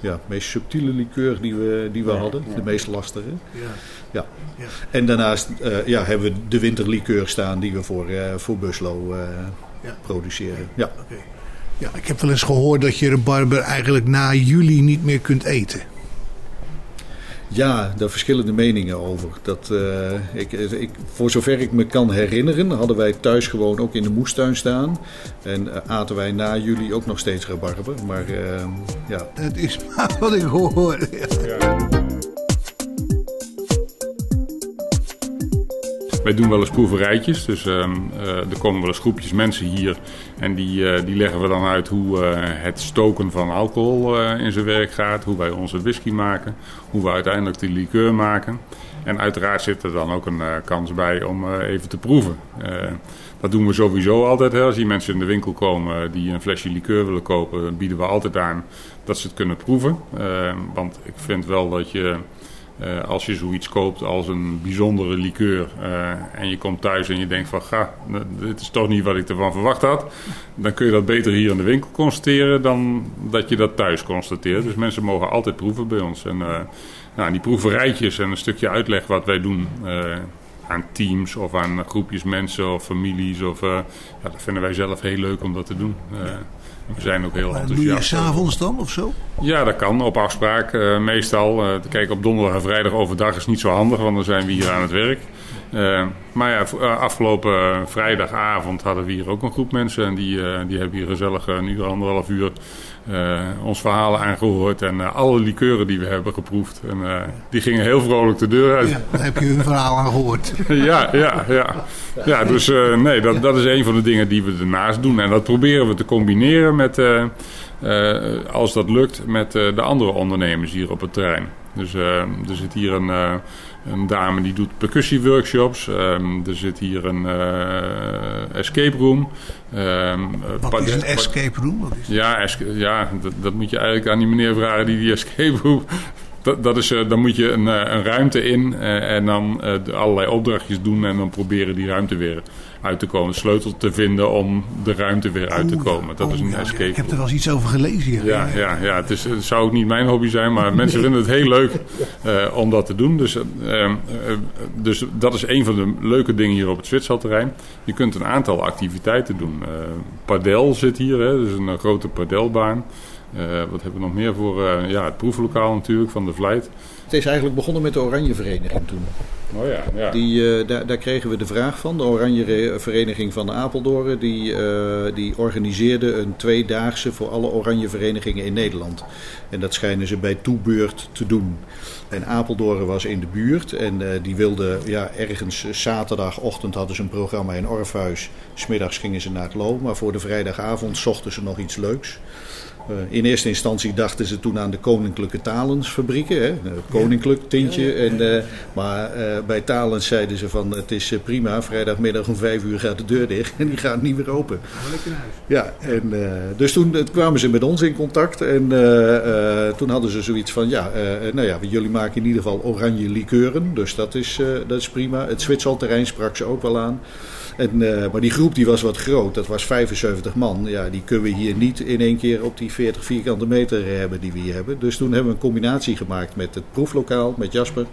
ja, meest subtiele liqueur die we, die we ja, hadden. Ja. De meest lastige. Ja. Ja. En daarnaast uh, ja, hebben we de winterlikeur staan die we voor, voor Buslo produceren. Ja. Okay. ja, ik heb wel eens gehoord dat je rabarber eigenlijk na juli niet meer kunt eten. Ja, daar verschillende meningen over. Dat, uh, ik, ik, voor zover ik me kan herinneren, hadden wij thuis gewoon ook in de moestuin staan. En uh, aten wij na jullie ook nog steeds rabarber. Maar uh, ja. Het is maar wat ik hoor. Ja. Wij doen wel eens proeverijtjes. Dus uh, er komen wel eens groepjes mensen hier. En die, uh, die leggen we dan uit hoe uh, het stoken van alcohol in zijn werk gaat. Hoe wij onze whisky maken. Hoe we uiteindelijk die liqueur maken. En uiteraard zit er dan ook een kans bij om even te proeven. dat doen we sowieso altijd. Hè. Als die mensen in de winkel komen die een flesje liqueur willen kopen, bieden we altijd aan dat ze het kunnen proeven. want ik vind wel dat je uh, als je zoiets koopt als een bijzondere liqueur uh, en je komt thuis en je denkt van ga, dit is toch niet wat ik ervan verwacht had. Dan kun je dat beter hier in de winkel constateren dan dat je dat thuis constateert. Dus mensen mogen altijd proeven bij ons. En uh, nou, die proeverijtjes en een stukje uitleg wat wij doen aan teams of aan groepjes mensen of families. Of, ja, dat vinden wij zelf heel leuk om dat te doen. We zijn ook heel maar enthousiast. Doe je s'avonds dan of zo? Ja, dat kan op afspraak. Uh, meestal. Te kijken op donderdag en vrijdag overdag is niet zo handig, want dan zijn we hier aan het werk. Maar ja, afgelopen vrijdagavond hadden we hier ook een groep mensen. En die, die hebben hier gezellig een uur, anderhalf uur ons verhalen aangehoord en uh, alle likeuren die we hebben geproefd. En uh, die gingen heel vrolijk de deur uit. Ja, dan heb je hun verhaal aangehoord. ja, ja, ja. ja, dus nee, dat, dat is een van de dingen die we ernaast doen. En dat proberen we te combineren met, als dat lukt, met de andere ondernemers hier op het terrein. Dus er zit hier een een dame die doet percussieworkshops. Um, er zit hier een uh, escape room. Um, Wat is een escape room? Wat is ja, ja dat, dat, moet je eigenlijk aan die meneer vragen die die escape room... Dat, dat is, dan moet je een, een ruimte in en dan allerlei opdrachtjes doen... en dan proberen die ruimte weer uit te komen. sleutel te vinden om de ruimte weer uit te komen. Dat is een escape. Ik heb er wel eens iets over gelezen. Ja, ja, ja, ja het, is, het zou ook niet mijn hobby zijn, maar mensen vinden het heel leuk uh, om dat te doen. Dus, uh, uh, dus dat is een van de leuke dingen hier op het Zwitserterrein. Je kunt een aantal activiteiten doen. padel zit hier, hè, dus een grote padelbaan. wat hebben we nog meer voor? ja, het proeflokaal natuurlijk van de Vlijt. Het is eigenlijk begonnen met de Oranje Vereniging toen. Oh ja, ja. Die, uh, daar, daar, kregen we de vraag van. De Oranje Vereniging van de Apeldoorn die, uh, die organiseerde een tweedaagse voor alle Oranje Verenigingen in Nederland. En dat schijnen ze bij toebeurt te doen. En Apeldoorn was in de buurt en uh, die wilde ja, ergens zaterdagochtend hadden ze een programma in Orfhuis. Smiddags gingen ze naar het Lo, maar voor de vrijdagavond zochten ze nog iets leuks. Uh, in eerste instantie dachten ze toen aan de Koninklijke Talensfabrieken, hè, koninklijk tintje. En, uh, maar uh, bij Talens zeiden ze van het is prima, vrijdagmiddag om vijf uur gaat de deur dicht en die gaat niet meer open. Ja, en, dus toen kwamen ze met ons in contact en toen hadden ze zoiets van ja, nou ja, jullie maken in ieder geval oranje likeuren, dus dat is, dat is prima. Het Zwitserterrein sprak ze ook wel aan. En, uh, maar die groep die was wat groot, dat was 75 man. Ja, die kunnen we hier niet in één keer op die 40 vierkante meter hebben die we hier hebben. Dus toen hebben we een combinatie gemaakt met het proeflokaal, met Jasper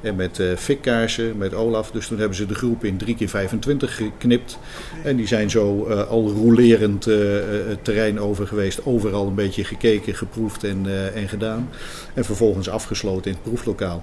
en met uh, fikkaarsen, met Olaf. Dus toen hebben ze de groep in 3 keer 25 geknipt. En die zijn zo uh, al rolerend het terrein over geweest. Overal een beetje gekeken, geproefd en, en gedaan. En vervolgens afgesloten in het proeflokaal.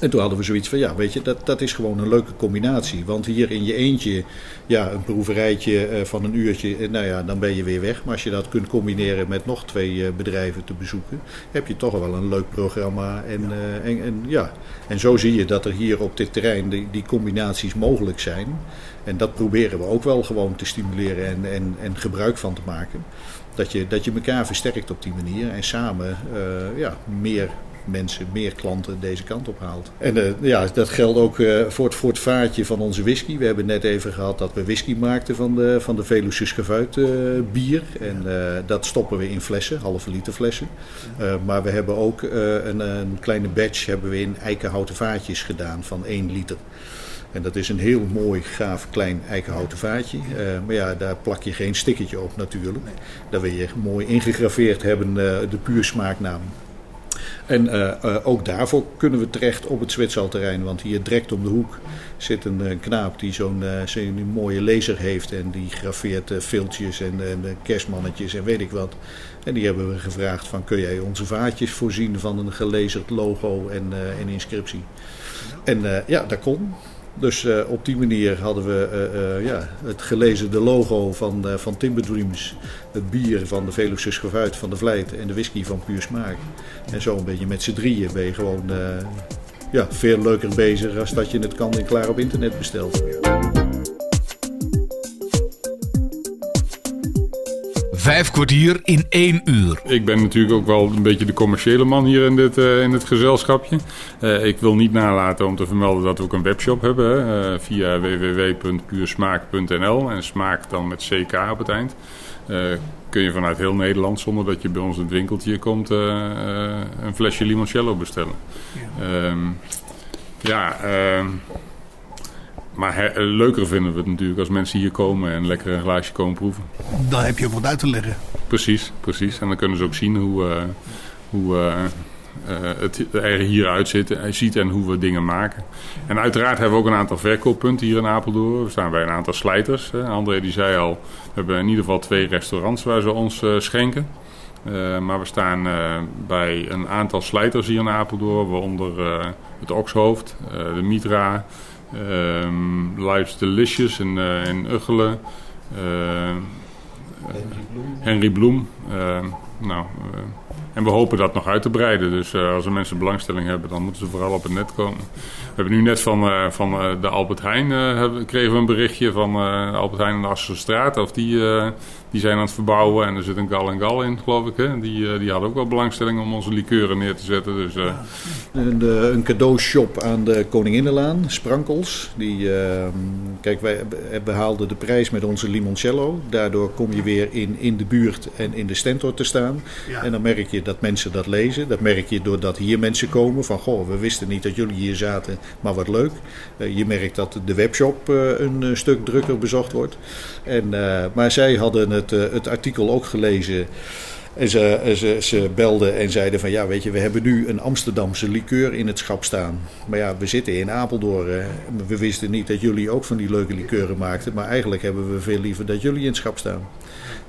En toen hadden we zoiets van, ja, weet je, dat, dat is gewoon een leuke combinatie. Want hier in je eentje, ja, een proeverijtje uh, van een uurtje, uh, nou ja, dan ben je weer weg. Maar als je dat kunt combineren met nog twee uh, bedrijven te bezoeken, heb je toch wel een leuk programma. En ja. En, en, ja, en zo zie je dat er hier op dit terrein die, die combinaties mogelijk zijn. En dat proberen we ook wel gewoon te stimuleren en, en, en gebruik van te maken. Dat je, dat je elkaar versterkt op die manier en samen ja, meer mensen, meer klanten deze kant op haalt. En uh, ja, dat geldt ook uh, voor, het, voor het vaartje van onze whisky. We hebben net even gehad dat we whisky maakten van de, van de uh, bier. En dat stoppen we in flessen, halve liter flessen. maar we hebben ook een, een, kleine batch hebben we in eikenhouten vaatjes gedaan van 1 liter. En dat is een heel mooi, gaaf, klein eikenhouten vaatje. Uh, maar ja, daar plak je geen stickertje op natuurlijk. Daar wil je mooi ingegraveerd hebben uh, de puur smaaknaam. En uh, uh, ook daarvoor kunnen we terecht op het Zwitserterrein. Want hier direct om de hoek zit een uh, knaap die zo'n zo mooie laser heeft. En die graveert filtjes en, en kerstmannetjes en weet ik wat. En die hebben we gevraagd van kun jij onze vaatjes voorzien van een gelezerd logo en, en inscriptie. En ja, dat kon. Dus uh, op die manier hadden we uh, uh, ja, het gelezen de logo van, van Timber Dreams. Het bier van de Veluwe Schavuit van de Vlijt en de whisky van Puur Smaak. En zo een beetje met z'n drieën ben je gewoon ja, veel leuker bezig als dat je het kan en klaar op internet bestelt. Vijf kwartier in één uur. Ik ben natuurlijk ook wel een beetje de commerciële man hier in dit, uh, in het gezelschapje. Uh, ik wil niet nalaten om te vermelden dat we ook een webshop hebben. Uh, via www.puursmaak.nl en smaak dan met CK op het eind. kun je vanuit heel Nederland, zonder dat je bij ons in het winkeltje komt, een flesje limoncello bestellen. Ja, um, ja ehm, maar he, leuker vinden we het natuurlijk als mensen hier komen en lekker een glaasje komen proeven. Dan heb je ook wat uit te leggen. Precies, precies. En dan kunnen ze ook zien hoe, uh, hoe uh, het er hier uitziet ziet en hoe we dingen maken. En uiteraard hebben we ook een aantal verkooppunten hier in Apeldoorn. We staan bij een aantal slijters. André die zei al, we hebben in ieder geval twee restaurants waar ze ons schenken. maar we staan bij een aantal slijters hier in Apeldoorn, waaronder het Okshoofd, de Mitra... Um, Life's Delicious in, uh, in Uggelen. Uh, Henry Bloem. Uh, nou, en we hopen dat nog uit te breiden. Dus als er mensen belangstelling hebben, dan moeten ze vooral op het net komen. We hebben nu net van, van de Albert Heijn hebben, kregen we een berichtje van Albert Heijn en de Asselstraat. Of die, die zijn aan het verbouwen en er zit een gal en gal in, geloof ik. Hè? Die, die hadden ook wel belangstelling om onze liqueuren neer te zetten. Dus, een, een cadeaushop aan de Koninginnenlaan, Sprankels. Die, uh, kijk, wij behaalden de prijs met onze limoncello. Daardoor kom je weer in, in de buurt en in de stentor te staan. Ja. En dan merk je dat mensen dat lezen. Dat merk je doordat hier mensen komen van... Goh, we wisten niet dat jullie hier zaten, maar wat leuk. Uh, je merkt dat de webshop uh, een stuk drukker bezocht wordt. En, maar zij hadden het, het artikel ook gelezen... En ze, ze, ze belden en zeiden van ja, weet je, we hebben nu een Amsterdamse liqueur in het schap staan. Maar ja, we zitten in Apeldoorn. We wisten niet dat jullie ook van die leuke liqueuren maakten. Maar eigenlijk hebben we veel liever dat jullie in het schap staan.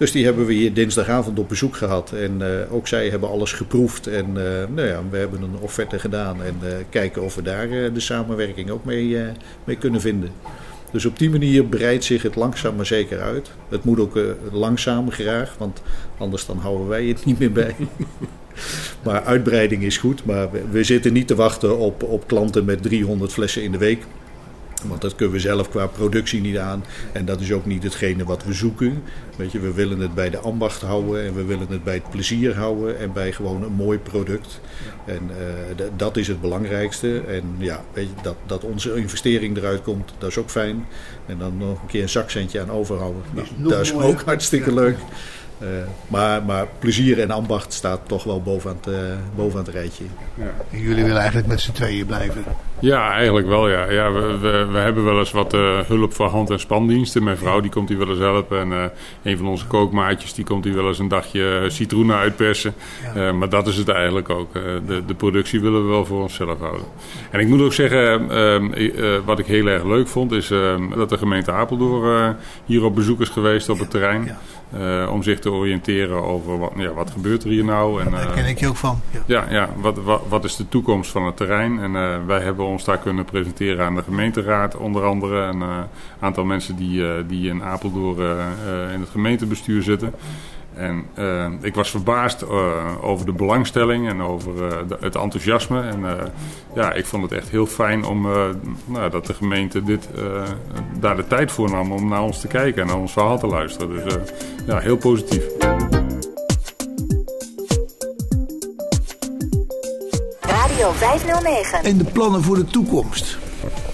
Dus die hebben we hier dinsdagavond op bezoek gehad. En uh, ook zij hebben alles geproefd. En uh, nou ja, we hebben een offerte gedaan. En uh, kijken of we daar de samenwerking ook mee, mee kunnen vinden. Dus op die manier breidt zich het langzaam maar zeker uit. Het moet ook uh, langzaam graag, want anders dan houden wij het niet meer bij. maar uitbreiding is goed, maar we, we, zitten niet te wachten op, op klanten met 300 flessen in de week. Want dat kunnen we zelf qua productie niet aan. En dat is ook niet hetgene wat we zoeken. Weet je, we willen het bij de ambacht houden en we willen het bij het plezier houden en bij gewoon een mooi product. En uh, dat is het belangrijkste. En ja, weet je, dat, dat onze investering eruit komt, dat is ook fijn. En dan nog een keer een zakcentje aan overhouden. Nou, dat is ook hartstikke leuk. Uh, maar, maar plezier en ambacht staat toch wel bovenaan het, uh, bovenaan het rijtje. Ja. En jullie willen eigenlijk met z'n tweeën blijven? Ja, eigenlijk wel. Ja. Ja, we, we, we hebben wel eens wat uh, hulp voor hand- en spandiensten. Mijn vrouw die komt hier wel eens helpen. En een van onze kookmaatjes die komt hier wel eens een dagje citroenen uitpersen. Ja. maar dat is het eigenlijk ook. de, de productie willen we wel voor onszelf houden. En ik moet ook zeggen, wat ik heel erg leuk vond... is dat de gemeente Apeldoorn hier op bezoek is geweest op het terrein. Uh, om zich te te oriënteren over wat, ja, wat gebeurt er hier nou. En, Daar ken ik je ook van. Ja, ja, ja wat, wat, wat, is de toekomst van het terrein? En wij hebben ons daar kunnen presenteren aan de gemeenteraad onder andere. Een aantal mensen die, die in Apeldoorn in het gemeentebestuur zitten. En ik was verbaasd over de belangstelling en over het enthousiasme. En ja, ik vond het echt heel fijn om, nou, dat de gemeente dit, daar de tijd voor nam om naar ons te kijken en naar ons verhaal te luisteren. Dus ja, heel positief. Radio 509. En de plannen voor de toekomst?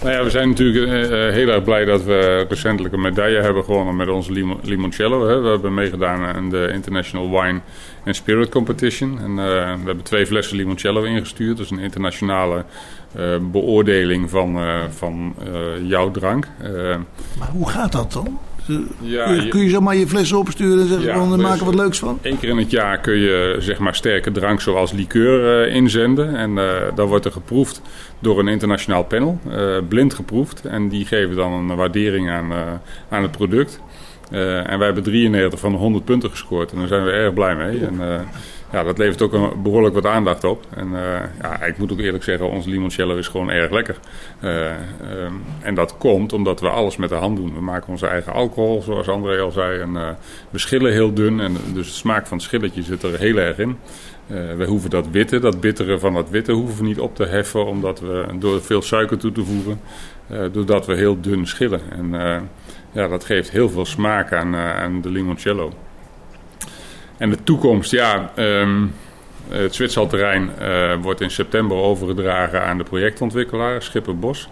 Nou ja, we zijn natuurlijk uh, heel erg blij dat we recentelijk een medaille hebben gewonnen met onze limoncello. Hè. We hebben meegedaan aan de International Wine and Spirit Competition. En uh, we hebben twee flessen limoncello ingestuurd. Dat is een internationale uh, beoordeling van, van jouw drank. maar hoe gaat dat dan? Ja, kun, je, kun je zomaar je flessen opsturen en zeggen ja, van, maken wat leuks van? Eén keer in het jaar kun je zeg maar sterke drank zoals liqueur uh, inzenden. En uh, dan wordt er geproefd door een internationaal panel, uh, blind geproefd. En die geven dan een waardering aan, aan het product. en wij hebben 93 van de 100 punten gescoord. En daar zijn we erg blij mee. En, ja, dat levert ook een, behoorlijk wat aandacht op. En uh, ja, ik moet ook eerlijk zeggen, ons limoncello is gewoon erg lekker. Uh, um, en dat komt omdat we alles met de hand doen. We maken onze eigen alcohol, zoals André al zei. En uh, we schillen heel dun. En dus de smaak van het schilletje zit er heel erg in. we hoeven dat witte, dat bittere van dat witte, hoeven we niet op te heffen. Omdat we door veel suiker toe te voegen, doordat we heel dun schillen. En ja, dat geeft heel veel smaak aan, aan de limoncello. En de toekomst, ja. Um, het Zwitserterrein uh, wordt in september overgedragen aan de projectontwikkelaar Schipper Bos.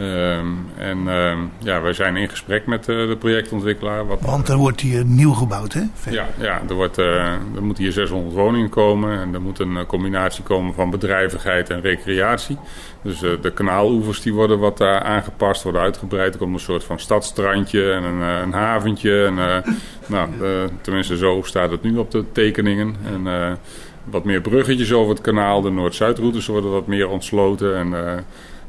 Um, en um, ja, wij zijn in gesprek met uh, de projectontwikkelaar. Wat, Want er wordt hier nieuw gebouwd, hè? Ja, ja er, wordt, uh, er moeten hier 600 woningen komen. En er moet een combinatie komen van bedrijvigheid en recreatie. Dus de kanaaloevers die worden wat aangepast, worden uitgebreid. Er komt een soort van stadstrandje en een, een haventje. En, nou, tenminste, zo staat het nu op de tekeningen. En wat meer bruggetjes over het kanaal. De Noord-Zuidroutes worden wat meer ontsloten. En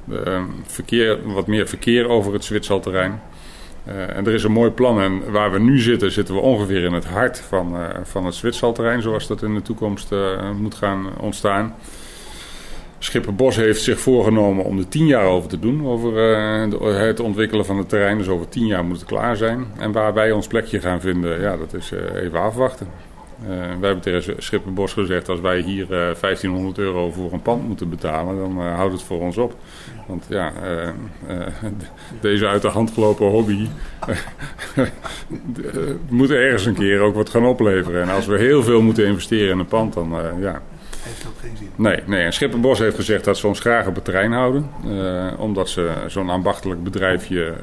uh, verkeer, wat meer verkeer over het Zwitserterrein. Uh, en er is een mooi plan. En waar we nu zitten, zitten we ongeveer in het hart van, uh, van het Zwitserterrein, zoals dat in de toekomst uh, moet gaan ontstaan. Schipper Bos heeft zich voorgenomen om er tien jaar over te doen, over het ontwikkelen van het terrein. Dus over tien jaar moet het klaar zijn. En waar wij ons plekje gaan vinden, ja, dat is even afwachten. Uh, wij hebben tegen Schipperbos gezegd, als wij hier uh, eh, 1500 euro voor een pand moeten betalen, dan houdt het voor ons op. Want ja, deze uit de hand gelopen hobby moet ergens een keer ook wat gaan opleveren. En als we heel veel moeten investeren in een pand, dan ja... Heeft ook geen zin. Nee, nee. en Schipperbos heeft gezegd dat ze ons graag op het terrein houden. omdat ze zo'n ambachtelijk bedrijfje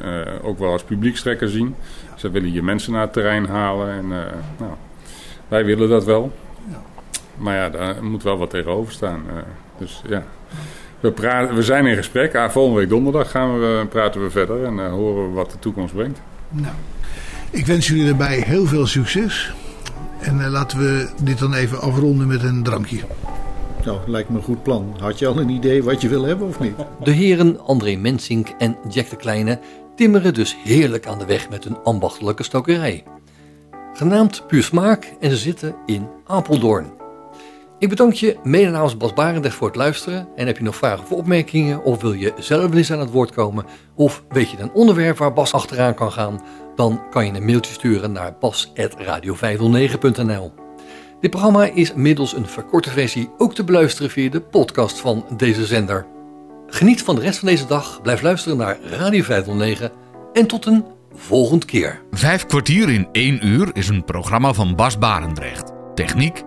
ook wel als publiekstrekker zien. Ze willen je mensen naar het terrein halen en nou... Wij willen dat wel. Ja. Maar ja, daar moet wel wat tegenover staan. Dus ja. We, praten, we zijn in gesprek. Ah, volgende week donderdag gaan we, praten we verder en uh, horen we wat de toekomst brengt. Nou, ik wens jullie daarbij heel veel succes. En uh, laten we dit dan even afronden met een drankje. Nou, lijkt me een goed plan. Had je al een idee wat je wil hebben of niet? De heren André Mensink en Jack de Kleine timmeren dus heerlijk aan de weg met hun ambachtelijke stokerij genaamd Puur Smaak en ze zitten in Apeldoorn. Ik bedank je mede namens Bas Barendrecht voor het luisteren. En heb je nog vragen of opmerkingen of wil je zelf eens aan het woord komen of weet je een onderwerp waar Bas achteraan kan gaan, dan kan je een mailtje sturen naar bas.radio509.nl. Dit programma is middels een verkorte versie ook te beluisteren via de podcast van deze zender. Geniet van de rest van deze dag, blijf luisteren naar Radio 509 en tot een volgend keer. Vijf kwartier in één uur is een programma van Bas Barendrecht. Techniek